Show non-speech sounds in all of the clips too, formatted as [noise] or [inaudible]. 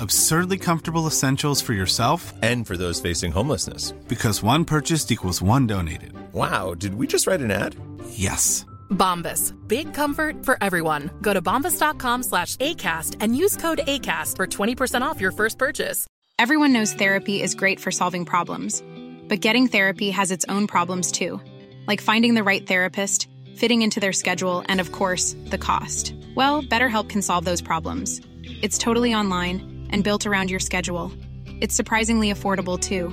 Absurdly comfortable essentials for yourself And for those facing homelessness. because one purchased equals one donated. Wow, did we just write an ad? Yes. Bombas. Big comfort for everyone. Go to bombas.com slash ACAST and use code ACAST for 20% off your first purchase. Everyone knows therapy is great for solving problems, but getting therapy has its own problems too, like finding the right therapist, fitting into their schedule, and of course, the cost. Well, BetterHelp can solve those problems. It's totally online and built around your schedule. It's surprisingly affordable too.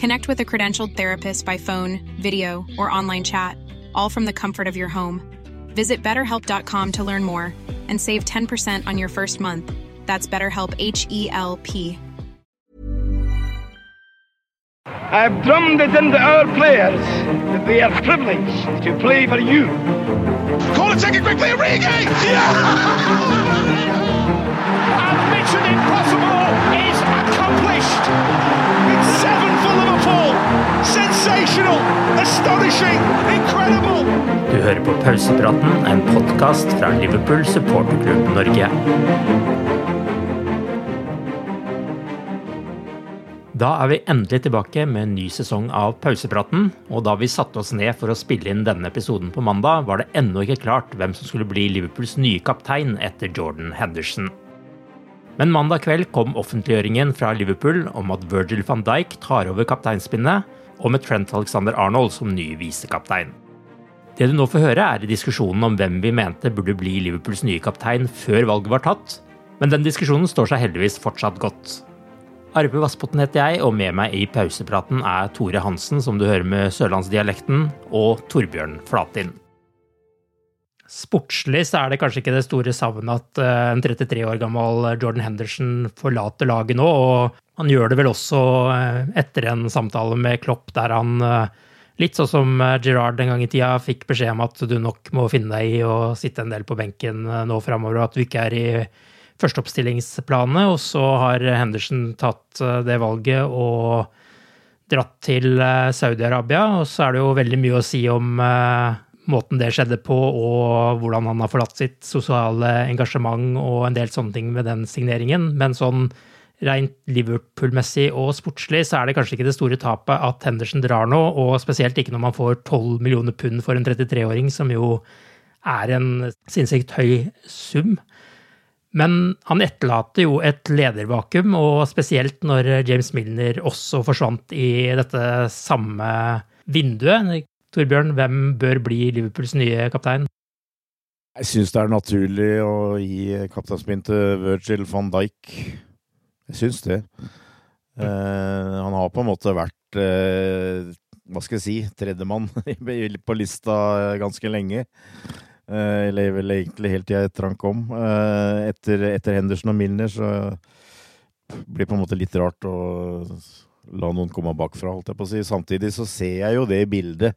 Connect with a credentialed therapist by phone, video, or online chat, all from the comfort of your home. Visit betterhelp.com to learn more and save 10% on your first month. That's BetterHelp H E L P. I've drummed it into our players that they are privileged to play for you. Call Corner taken quickly, Origi! [laughs] and Mission Impossible is accomplished! It's seven for Liverpool! Sensational! Astonishing! Incredible! Du hører på Pausepraten, en podkast fra Liverpool supporterklubb Norge. Da er vi endelig tilbake med en ny sesong av Pausepraten, og da vi satte oss ned for å spille inn denne episoden på mandag, var det ennå ikke klart hvem som skulle bli Liverpools nye kaptein etter Jordan Henderson. Men mandag kveld kom offentliggjøringen fra Liverpool om at Virgil van Dijk tar over kapteinspinnet, og med Trent Alexander Arnold som ny visekaptein. Det du nå får høre, er diskusjonen om hvem vi mente burde bli Liverpools nye kaptein før valget var tatt, men den diskusjonen står seg heldigvis fortsatt godt. Arve Vassbotten heter jeg, og med meg i pausepraten er Tore Hansen, som du hører med sørlandsdialekten, og Torbjørn Flatin. Sportslig så er det kanskje ikke det store savnet at eh, en 33 år gammel Jordan Henderson forlater laget nå, og han gjør det vel også eh, etter en samtale med Klopp der han eh, Litt sånn som Gerard en gang i tida fikk beskjed om at du nok må finne deg i å sitte en del på benken nå framover, og at du ikke er i førsteoppstillingsplanene. Og så har Henderson tatt det valget og dratt til Saudi-Arabia. Og så er det jo veldig mye å si om måten det skjedde på, og hvordan han har forlatt sitt sosiale engasjement og en del sånne ting med den signeringen. Men sånn rent Liverpool-messig og sportslig så er det kanskje ikke det store tapet at Henderson drar nå, og spesielt ikke når man får 12 millioner pund for en 33-åring, som jo er en sinnssykt høy sum. Men han etterlater jo et ledervakuum, og spesielt når James Milner også forsvant i dette samme vinduet. Torbjørn, hvem bør bli Liverpools nye kaptein? Jeg syns det er naturlig å gi kapteinspinn til Virgil van Dijk. Jeg syns det. Uh, han har på en måte vært uh, hva skal jeg si tredjemann [laughs] på lista ganske lenge. Uh, eller vel egentlig helt til jeg trank om. Etter, etter Henderson og Milner så blir det på en måte litt rart å la noen komme bakfra, holdt jeg på å si. Samtidig så ser jeg jo det bildet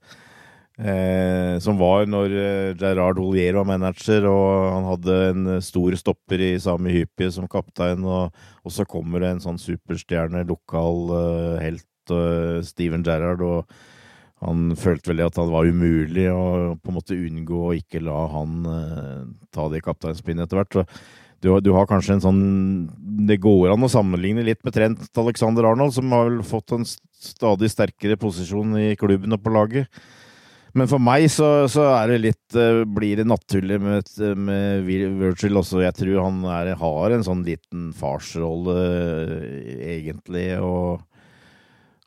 eh, som var når eh, Gerard Holier var manager, og han hadde en stor stopper i Sami Hypie som kaptein, og, og, så kommer det en sånn superstjerne, lokal eh, helt, Steven Gerrard, og han følte vel at han var umulig å på en måte unngå å ikke la han uh, ta det kapteinspinnet etter hvert. Du, du, har kanskje en sånn Det går an å sammenligne litt med Trent Alexander Arnold, som har vel fått en stadig sterkere posisjon i klubben og på laget. Men for meg så, så det litt uh, blir det naturlig med, med Virgil også. Jeg tror han er, har en sånn liten farsrolle, uh, egentlig. og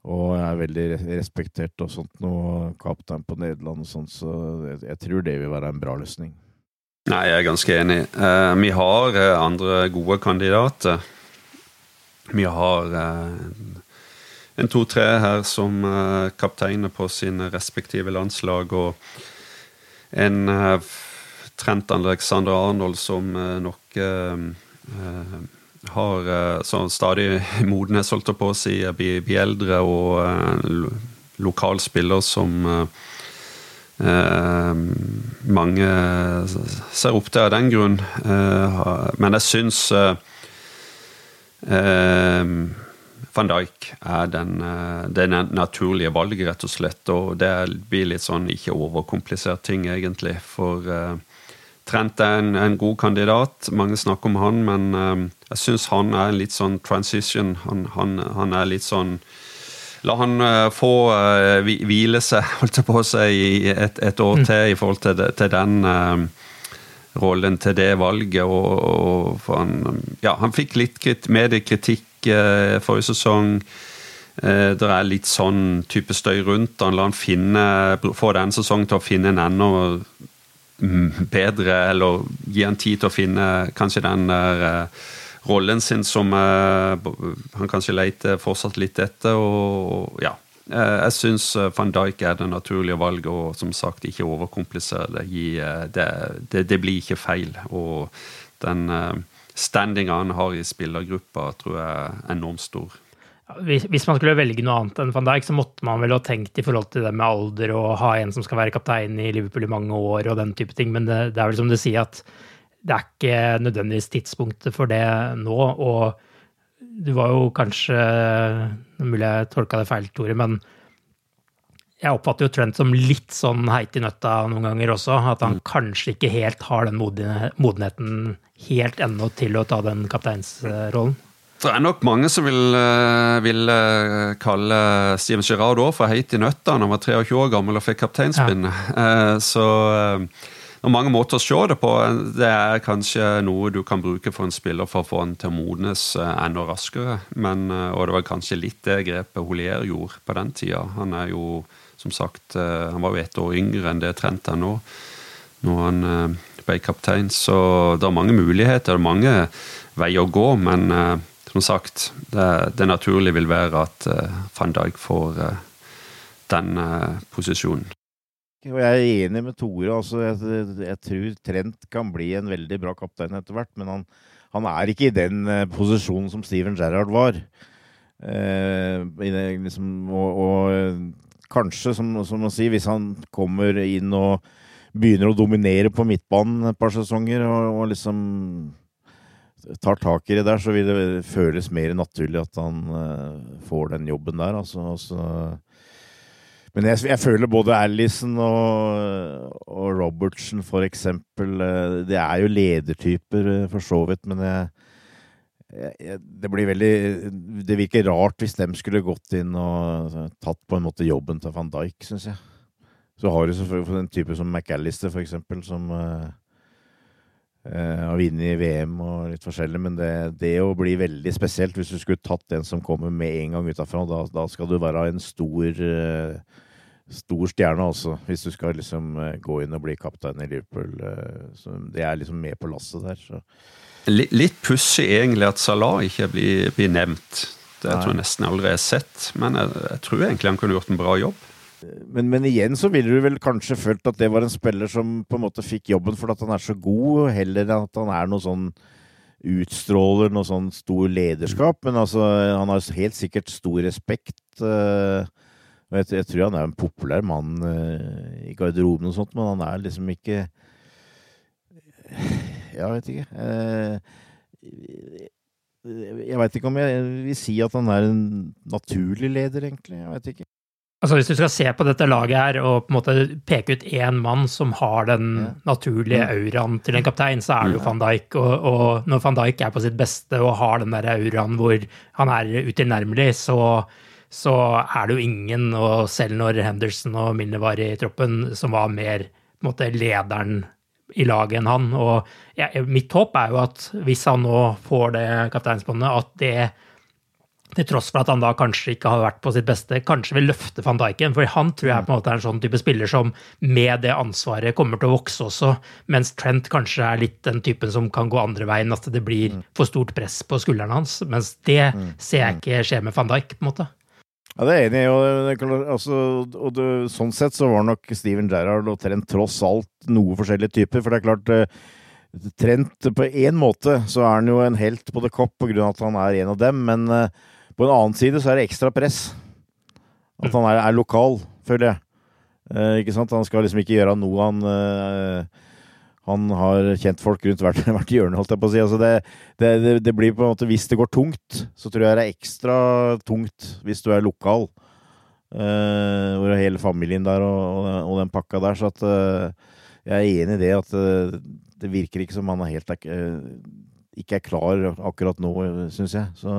Og er veldig respektert og sånt noe, kaptein på Nederland og sånt, så jeg, jeg, tror det vil være en bra løsning. Nei, jeg er ganske enig. Eh, vi har eh, andre gode kandidater. Vi har eh, en to-tre her som eh, kapteiner på sine respektive landslag, og en eh, Trent Alexander Arnold som eh, nok har sånn stadig [laughs] modnes, holdt jeg på å si, blir, blir eldre, og lokal spiller som uh, mange ser opp til av den grunn. Eh, men jeg syns van Dijk er den, det naturlige valget, rett og slett. Og det blir litt sånn ikke overkomplisert ting, egentlig. For Trent er en, en, god kandidat. Mange snakker om han, men uh, jeg syns han er en litt sånn transition. Han, han, han er litt sånn La han uh, få uh, hvile seg, [laughs] holdt jeg på å si, i et, et år mm. til i forhold til, til den rollen, til det valget. Og, og han, ja, han fikk litt mediekritikk forrige sesong. Det er litt sånn type støy rundt han. La han finne, få den sesongen til å finne en enda bedre, eller gi han tid til å finne kanskje den der uh, rollen sin som han kanskje leter fortsatt litt etter. og ja, Jeg syns van Dijk er det naturlige valget, og som sagt, ikke overkomplisere det. Det, det. det, blir ikke feil. Og den standinga han har i spillergruppa, tror jeg er enormt stor. Hvis man skulle velge noe annet enn van Dijk, så måtte man vel ha tenkt i forhold til det med alder og ha en som skal være kaptein i Liverpool i mange år og den type ting, men det, det er vel som du sier at det er ikke nødvendigvis tidspunktet for det nå. Og du var jo kanskje Mulig jeg tolka det feil, Tore, men jeg oppfatter jo Trent som litt sånn heit i nøtta noen ganger også. At han kanskje ikke helt har den modenheten helt ennå til å ta den kapteinsrollen. Det er nok mange som vil, eh, vil eh, kalle Steven Girard òg for heit i nøtta. Han var 23 år gammel og fikk kapteinspinn. Ja. [laughs] Eh, så det er mange måter å se det på. Det er kanskje noe du kan bruke for en spiller for å få han til å modnes enda raskere. Men, og det var kanskje litt det grepet Holier gjorde på den tida. Han er jo, som sagt, han var jo ett år yngre enn det Trent er nå. Når han ble kaptein. Så det er mange muligheter, det er mange veier å gå. men som sagt, det, det naturlige vil være at van Dijk får den posisjonen. Jeg er enig med Tore. Altså, jeg, jeg, tror Trent kan bli en veldig bra kaptein etter hvert, men han, han er ikke i den posisjonen som Steven Gerrard var. Liksom, og, og, kanskje, som, som man sier, hvis han kommer inn og begynner å dominere på midtbanen et par sesonger og, og liksom tar tak i det der, så vil det føles mer naturlig at han uh, får den jobben der. Altså, altså. Men jeg, jeg, føler både Alison og, og Robertsen, for eksempel uh, Det er jo ledertyper, uh, for så vidt, men jeg, det blir veldig Det virker rart hvis de skulle gått inn og tatt på en måte jobben til van Dijk, syns jeg. Så har du selvfølgelig en type som McAllister, for eksempel, som Uh, har vunnet VM og litt forskjellig, men det, det, å bli veldig spesielt hvis du skulle tatt den som kommer med en gang utafra, da, da skal du være en stor uh, stor stjerne også, hvis du skal liksom uh, gå inn og bli kaptein i Liverpool. så det er liksom med på lasset der. Så. Litt, litt pussig egentlig at Salah ikke blir, blir nevnt. Det jeg tror jeg nesten aldri har sett, men jeg, jeg tror egentlig han kunne gjort en bra jobb. Men, men, igjen så ville du vel kanskje følt at det var en spiller som på en måte fikk jobben fordi han er så god, heller enn at han er noe sånn utstråler noe sånn stor lederskap. Men altså, han har helt sikkert stor respekt. Og jeg, jeg, tror han er en populær mann uh, i garderoben og sånt, men han er liksom ikke Jeg vet ikke. Uh, jeg veit ikke om jeg vil si at han er en naturlig leder, egentlig. Jeg vet ikke. Altså Hvis du skal se på dette laget her og på en måte peke ut én mann som har den ja. naturlige auraen til en kaptein, så er det jo van Dijk. Og, og, når van Dijk er på sitt beste og har den der auraen hvor han er utilnærmelig, så, så er det jo ingen, og selv når Henderson og Milner var i troppen, som var mer på en måte lederen i laget enn han. Og ja, mitt håp er jo at hvis han nå får det kapteinsbåndet, at det til tross for at han da kanskje ikke har vært på sitt beste, kanskje vil løfte van Dijken. For han tror jeg på en måte er en sånn type spiller som med det ansvaret kommer til å vokse også, mens Trent kanskje er litt den typen som kan gå andre veien, at det blir for stort press på skuldrene hans. Mens det ser jeg ikke skje med van Dijk, på en måte. Ja, det er enig. Og, altså, og det, sånn sett så var nok Steven Gerrard og Trent tross alt noe forskjellige typer. For det er klart eh, Trent på én måte så er han jo en helt på the cop av at han er en av dem, men uh, på en annen side så er det ekstra press. At han er, er lokal, føler jeg. Eh, ikke sant? Han skal liksom ikke gjøre noe han eh, Han har kjent folk rundt hvert, [laughs] hvert hjørne, holdt jeg på å si. Altså det, det, det, blir på en måte Hvis det går tungt, så tror jeg det er ekstra tungt hvis du er lokal. Uh, hvor hele familien der og, og, den pakka der. Så at uh, jeg er enig i det at uh, det virker ikke som han er helt ikke er klar akkurat nå, syns jeg. Så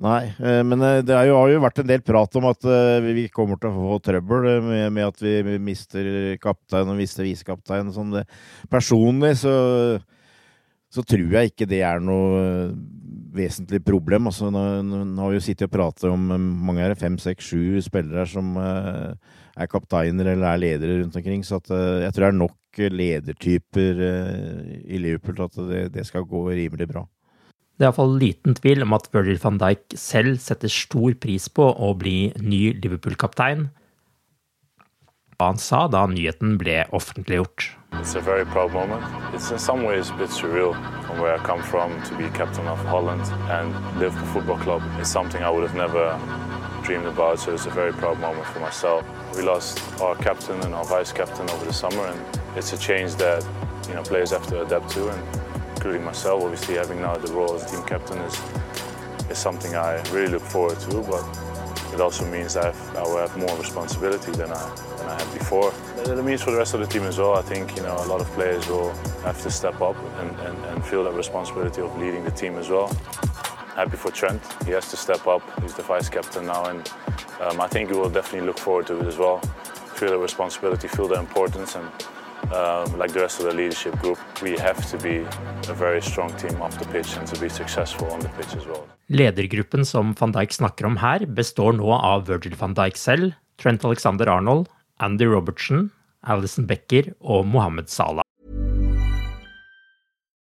Nei, eh, men eh, det jo, har jo vært en del prat om at eh, vi kommer til å få trøbbel med, med at vi mister kaptein og mister visekaptein sånn. Personlig så, så, tror jeg ikke det er noe vesentlig problem. Altså, nå, nå har vi jo sittet og pratet om mange er det, fem, seks, sju spillere som er kapteiner eller er ledere rundt omkring. Så at, jeg tror det er nok ledertyper i Liverpool til at det, det skal gå rimelig bra. Det er iallfall liten tvil om at Virgil van Dijk selv setter stor pris på å bli ny Liverpool-kaptein. Hva han sa da nyheten ble offentliggjort. It's a very proud moment. It's in some ways a bit surreal from where I come from to be captain of Holland and Liverpool Football Club is something I would have never dreamed about, so it's a very proud moment for myself. We lost our captain and our vice captain over the summer and it's a change that you know players have to adapt to and including myself. Obviously, having now the role as team captain is is something I really look forward to. But it also means I, I will have more responsibility than I than I had before. It means for the rest of the team as well. I think you know a lot of players will have to step up and, and, and feel that responsibility of leading the team as well. Happy for Trent. He has to step up. He's the vice captain now, and um, I think he will definitely look forward to it as well. Feel the responsibility, feel the importance, and um, like the rest of the leadership group, we have to be a very strong team off the pitch and to be successful on the pitch as well. Ledergruppen som van Dijk snakker om her, består nå av Virgil van Dijk selv, Trent Alexander Arnold, Andy Robertson, Alison Becker og Mohammed Salah.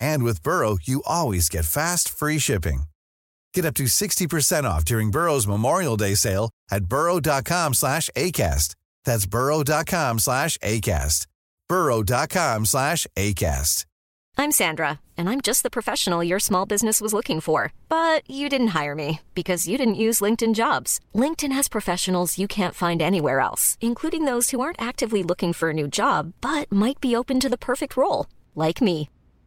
And with Burrow, you always get fast, free shipping. Get up to 60% off during Burrow's Memorial Day sale at burrow.com slash ACAST. That's burrow.com slash ACAST. burrow.com slash ACAST. I'm Sandra, and I'm just the professional your small business was looking for. But you didn't hire me because you didn't use LinkedIn Jobs. LinkedIn has professionals you can't find anywhere else, including those who aren't actively looking for a new job, but might be open to the perfect role, like me.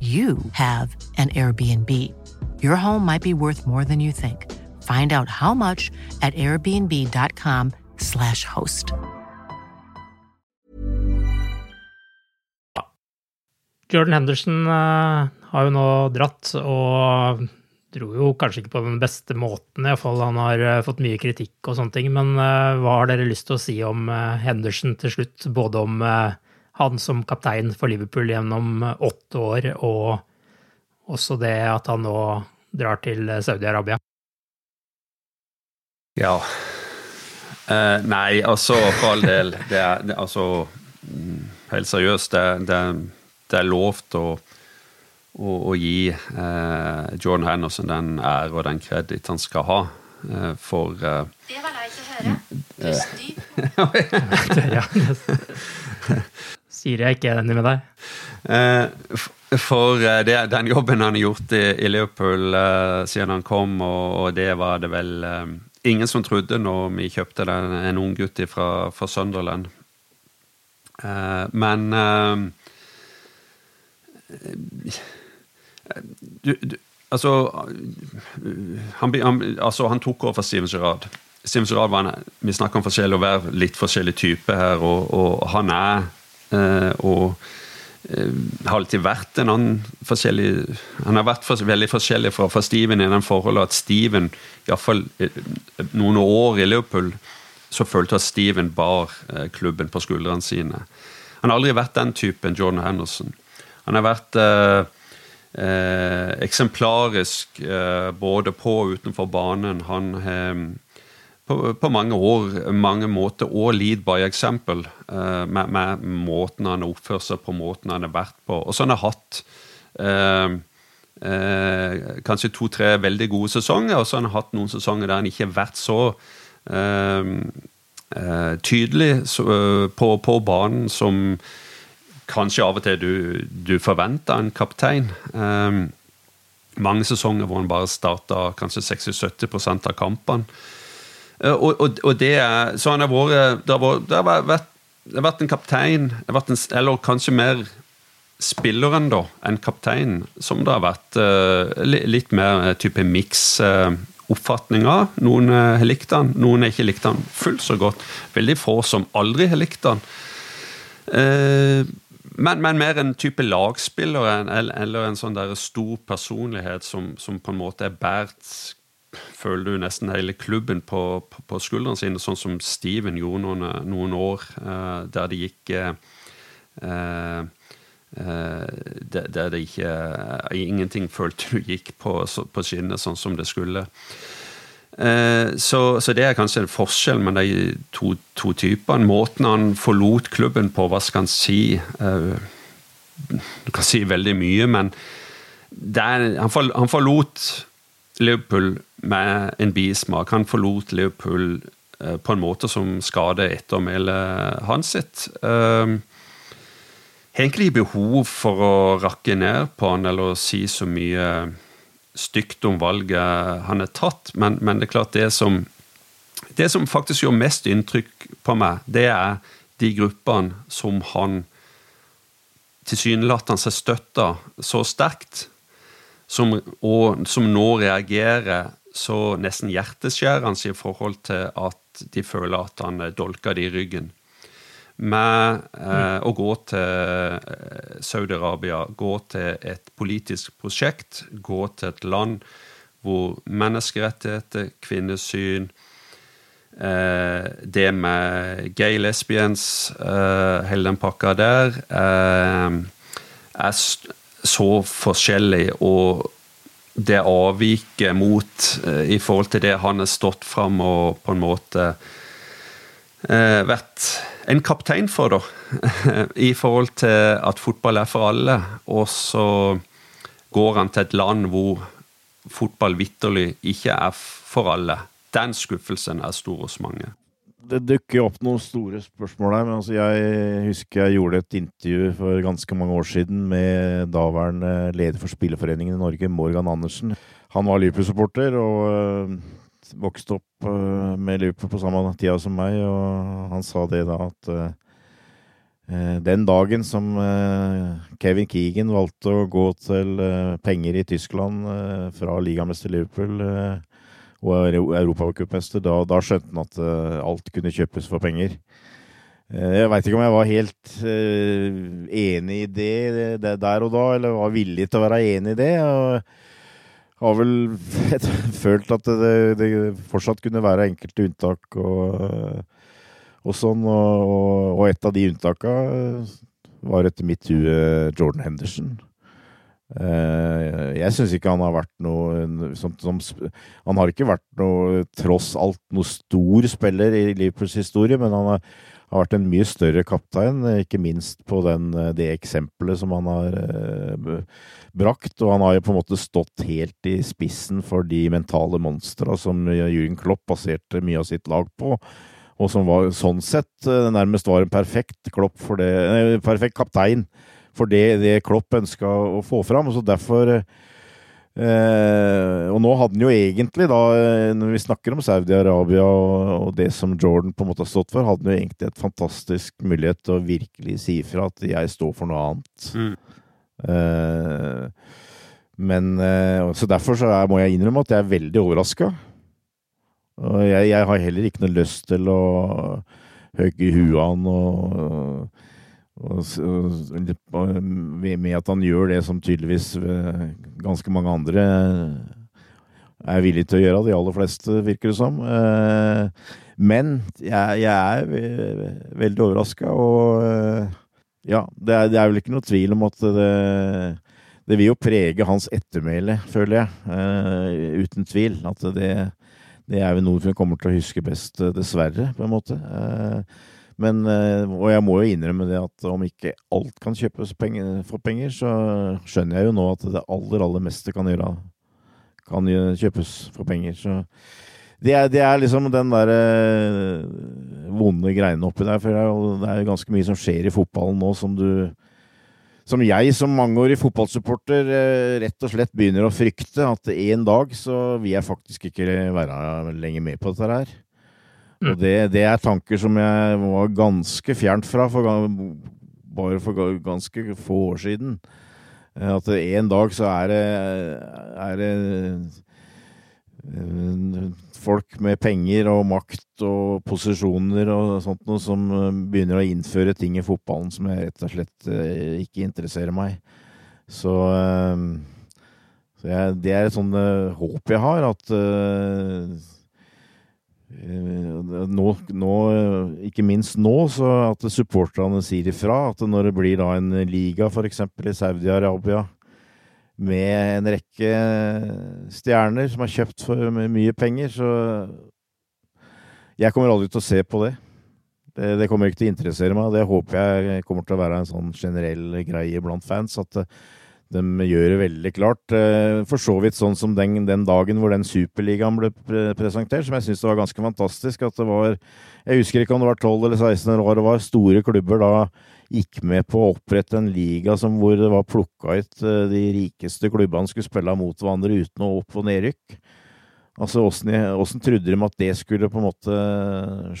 you have an Airbnb. Your home might be worth more than you think. Find out how much at airbnb.com/slash host. Jordan Henderson uh, har jo nå dratt, og dro jo kanskje ikke på den beste måten, iallfall. Han har uh, fått mye kritikk og sånne ting. Men uh, hva har dere lyst til å si om Henderson til slutt? Både om eh, han som kaptein for Liverpool gjennom åtte år, og også det at han nå drar til Saudi-Arabia. Ja. Eh, nei, altså, for all del. Det er, det, altså mm, Helt seriøst, det, det, det er lovt å, å, å gi eh, John Henderson den ære og den kreditt han skal ha eh, for eh, Det var leit å høre. Pust [laughs] [laughs] ja, det [laughs] sier jeg ikke er enig med deg. Eh, For eh, det, den jobben han har gjort i, i Liverpool eh, siden han kom, og, og det var det vel ingen som trodde når vi kjøpte den, en ung gutt fra, fra Sunderland. Men du, du, altså, han, han, altså Han tok over for Steven Gerrard. Steven Gerrard var en, Vi snakker om forskjellig å være litt forskjellig type her, og, og han er og eh, har alltid vært en annen forskjellig Han har vært veldig forskjellig fra, fra Steven i den forholdet at Steven, iallfall noen år i Liverpool, så følte at Steven bar eh, klubben på skuldrene sine. Han har aldri vært den typen Jordan Henderson. Han har vært eh, eh, eksemplarisk eh, både på og utenfor banen. Han har på, på mange år, mange måter, og lead by example eh, med, med måten han har seg på, måten han har vært på. Og så han har hatt eh, eh, kanskje to-tre veldig gode sesonger, og så har han hatt noen sesonger der han ikke har vært så eh, eh, tydelig så, eh, på, på banen som kanskje av og til du, du forventer en kaptein. Mange sesonger hvor han bare starta kanskje 60-70% av kampene. Eh, Og, og, og det så han Det har vært, det har vært, vært en kaptein, vært en, eller kanskje mer spilleren da, enn kapteinen, som det har vært eh, litt mer eh, type miks eh, oppfatning av. Noen eh, har likt han, noen har ikke likt han fullt så godt. Veldig få som aldri har likt han. Eh, men, men mer en type lagspiller eller en sånn der stor personlighet som, som på en måte er båret føler du nesten hele klubben på, på, på skuldrene sine, sånn som Steven gjorde noen, noen år, eh, der det gikk eh, eh, eh, der, der det ikke Ingenting følte du gikk på, på skinnet sånn som det skulle. Eh, så, så det er kanskje en forskjell med de to, to typene. Måten han forlot klubben på, hva skal han si eh, Du kan si veldig mye, men er, for, han forlot Liverpool med en bismak. Han forlot Liverpool eh, på en måte som skader ettermælet hans sitt. Eh, har egentlig behov for å rakke ned på han eller si så mye stygt om valget han er tatt, men, men det er klart det som det som faktisk gjør mest inntrykk på meg, det er de gruppene som han tilsynelatende seg støtta så sterkt, som, og som nå reagerer så nesten hjerteskjærende i forhold til at de føler at han dolker det i ryggen. Med eh, å gå til eh, Saudi-Arabia, gå til et politisk prosjekt, gå til et land hvor menneskerettigheter, kvinnesyn, eh, det med gay lesbians, eh, hele den pakka der, eh, er så forskjellig, og det avviker mot eh, i forhold til det han har stått fram og på en måte eh, vært en kaptein for, da. [laughs] I forhold til at fotball er for alle. Og så går han til et land hvor fotball vitterlig ikke er for alle. Den skuffelsen er stor hos mange. Det dukker opp noen store spørsmål her. men altså Jeg husker jeg gjorde et intervju for ganske mange år siden med daværende leder for Spilleforeningen i Norge, Morgan Andersen. Han var Liverpool-supporter og øh, vokste opp øh, med Liverpool på samme tida som meg, og han sa det da at øh, den dagen som Kevin Keegan valgte å gå til penger i Tyskland fra ligamester Liverpool og europacupmester, da, da skjønte han at alt kunne kjøpes for penger. Jeg veit ikke om jeg var helt enig i det, det, der og da, eller var villig til å være enig i det. og har vel [laughs] følt at det, det, fortsatt kunne være enkelte unntak og, og sånn. Og, og, et av de unntaka var etter mitt hue Jordan Henderson. Jeg syns ikke han har vært noe som, som, Han har ikke vært noe, tross alt, noe stor spiller i Liverpools historie, men han har, har vært en mye større kaptein, ikke minst på den, det eksempelet som han har brakt, og han har jo på en måte stått helt i spissen for de mentale monstra som Jürgen Klopp baserte mye av sitt lag på, og som var sånn sett eh, nærmest var en perfekt, Klopp for det, nei, perfekt kaptein for det, det Klopp ønska å få fram. og så derfor Eh, og nå hadde han jo egentlig, da, eh, når vi snakker om Saudi-Arabia og, og, det som Jordan på en måte har stått for, hadde han jo egentlig et fantastisk mulighet til å virkelig si ifra at jeg står for noe annet. Mm. Eh, men eh, Så derfor så er, må jeg innrømme at jeg er veldig overraska. Og jeg, jeg, har heller ikke noe lyst til å og, og, og, med at han gjør det som tydeligvis eh, ganske mange andre er villige til å gjøre, de aller fleste, virker det som. Men jeg, er veldig overraska, og ja, det er, vel ikke noe tvil om at det, det vil jo prege hans ettermæle, føler jeg. Uten tvil. At det, det er vel noe vi kommer til å huske best, dessverre, på en måte. Uh, men, uh, og jeg må jo innrømme det at om ikke alt kan kjøpes penger, for penger, så skjønner jeg jo nå at det aller, aller meste kan, gjøre, kan kjøpes for penger. Så det er, det er, liksom den der uh, vonde greiene oppi der. For det er jo ganske mye som skjer i fotballen nå som du Som jeg som mangeårig fotballsupporter uh, rett og slett begynner å frykte at en dag så vil jeg faktisk ikke være lenger med på dette her. Mm. Og det, det, er tanker som jeg var ganske fjernt fra for, bare for ganske få år siden. At en dag så er det, er det folk med penger og makt og posisjoner og sånt noe som eh, begynner å innføre ting i fotballen som jeg rett og slett eh, ikke interesserer meg. Så, eh, så jeg, det er et sånt håp jeg har, at nå, nå, ikke minst nå, så at supporterne sier ifra. At når det blir da en liga, f.eks. i Saudi-Arabia, med en rekke stjerner som er kjøpt for mye penger, så Jeg kommer aldri til å se på det. Det, det kommer ikke til å interessere meg. Det håper jeg kommer til å være en sånn generell greie blant fans. At eh, de gjør det veldig klart. Eh, for så vidt sånn som den, den dagen hvor den superligaen ble presentert, som jeg syns var ganske fantastisk. At det var Jeg husker ikke om det var 12 eller 16 eller hva det var. Store klubber da gikk med på å opprette en liga som hvor det var plukka ut eh, de rikeste klubbene skulle spille mot hverandre uten å opp- og nedrykk. Altså, Åssen trodde de at det skulle på en måte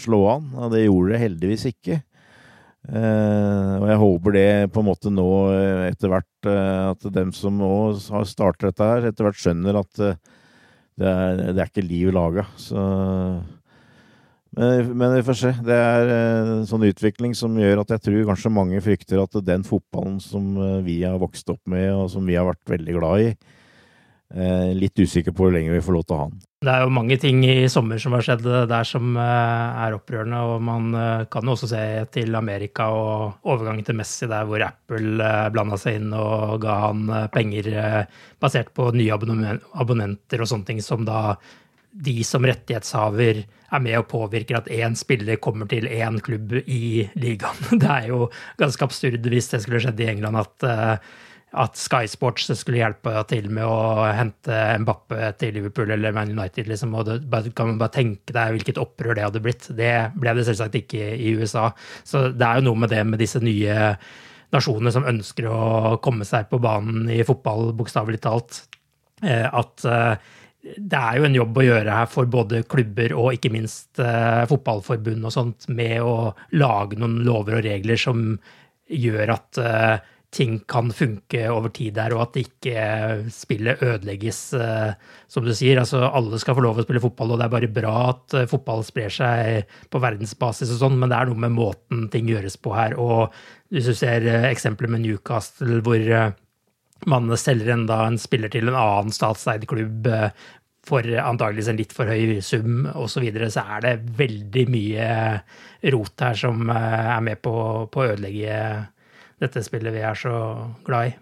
slå an? Ja, det gjorde det heldigvis ikke. Eh, og jeg håper det på en måte nå eh, etter hvert eh, At dem som nå har startet dette her, etter hvert skjønner at det, er, det er ikke liv laga. Så men, men, vi får se. Det er en sånn utvikling som gjør at jeg tror kanskje mange frykter at den fotballen som vi har vokst opp med, og som vi har vært veldig glad i, litt usikker på hvor lenge vi får lov til å ha den. Det er jo mange ting i sommer som har skjedd der som er opprørende, og man kan jo også se til Amerika og overgangen til Messi der hvor Apple blanda seg inn og ga han penger basert på nye abonnenter og sånne ting som da de som rettighetshaver er med og påvirker at én spiller kommer til én klubb i ligaen. [laughs] Det er jo ganske absurd hvis det skulle skjedd i England at at Sky Sports skulle hjelpe til med å hente Mbappe til Liverpool eller Man United. Liksom, og det, kan man bare tenke deg hvilket opprør det hadde blitt. Det ble det selvsagt ikke i USA. Så det er jo noe med det med disse nye nasjonene som ønsker å komme seg på banen i fotball, bokstavelig talt. Eh, at eh, det er jo en jobb å gjøre her for både klubber og ikke minst eh, fotballforbund og sånt, med å lage noen lover og regler som gjør at ting kan funke over tid der, og at ikke spillet ødelegges, eh, som du sier. Altså, alle skal få lov å spille fotball, og det er bare bra at eh, fotball sprer seg på verdensbasis og sånn, men det er noe med måten ting gjøres på her. Og hvis du ser eksempelet eksempler med Newcastle, hvor man selger en, da, en spiller til en annen statseid klubb for antageligvis en litt for høy sum osv., så, videre, så er det veldig mye rot her som er med på å ødelegge dette spillet vi er så glad i.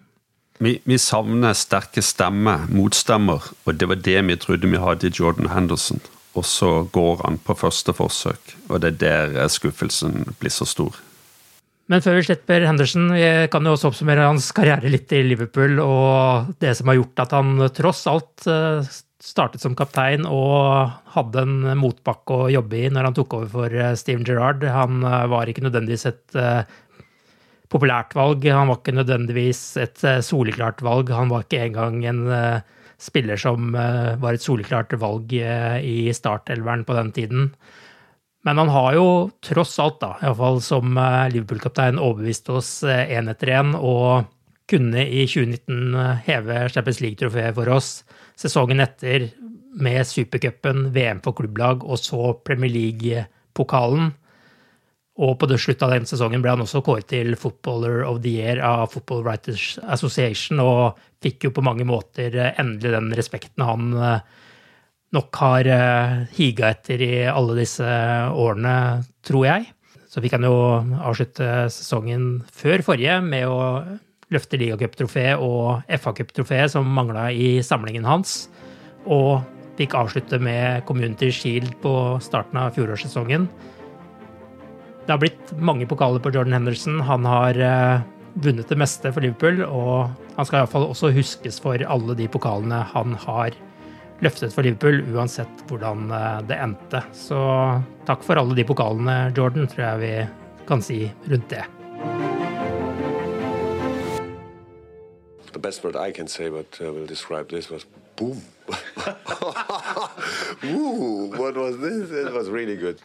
Vi, vi savner sterke stemmer, motstemmer, og det var det vi trodde vi hadde i Jordan Henderson. Og så går han på første forsøk, og det er der skuffelsen blir så stor. Men før vi slipper Henderson, vi kan jo også oppsummere hans karriere litt i Liverpool, og det som har gjort at han tross alt eh, startet som kaptein og hadde en motbakke å jobbe i når han tok over for eh, Steven Gerrard. Han eh, var ikke nødvendigvis et populært valg. Han var ikke nødvendigvis et eh, soleklart valg. Han var ikke engang en eh, spiller som eh, var et soleklart valg i startelveren på den tiden. Men han har jo tross alt, da, iallfall som Liverpool-kaptein, overbevist oss én etter én, og kunne i 2019 heve Champions League-trofeet for oss. Sesongen etter med supercupen, VM for klubblag og så Premier League-pokalen. Og på det slutt av den sesongen ble han også kåret til Footballer of the Year av Football Writers Association, og fikk jo på mange måter eh, endelig den respekten han eh, nok har eh, higa etter i alle disse årene, tror jeg. Så fikk han jo avslutte sesongen før forrige med å løfte ligacuptrofeet og FA-cuptrofeet som mangla i samlingen hans, og fikk avslutte med Community Shield på starten av fjorårssesongen. Det har blitt mange pokaler på Jordan Henderson. Han har uh, vunnet det meste for Liverpool, og han skal iallfall også huskes for alle de pokalene han har løftet for Liverpool, uansett hvordan uh, det endte. Så takk for alle de pokalene, Jordan, tror jeg vi kan si rundt det. The best word I can say, but uh, will describe this was boom. [laughs] Ooh, what was this? It was really good.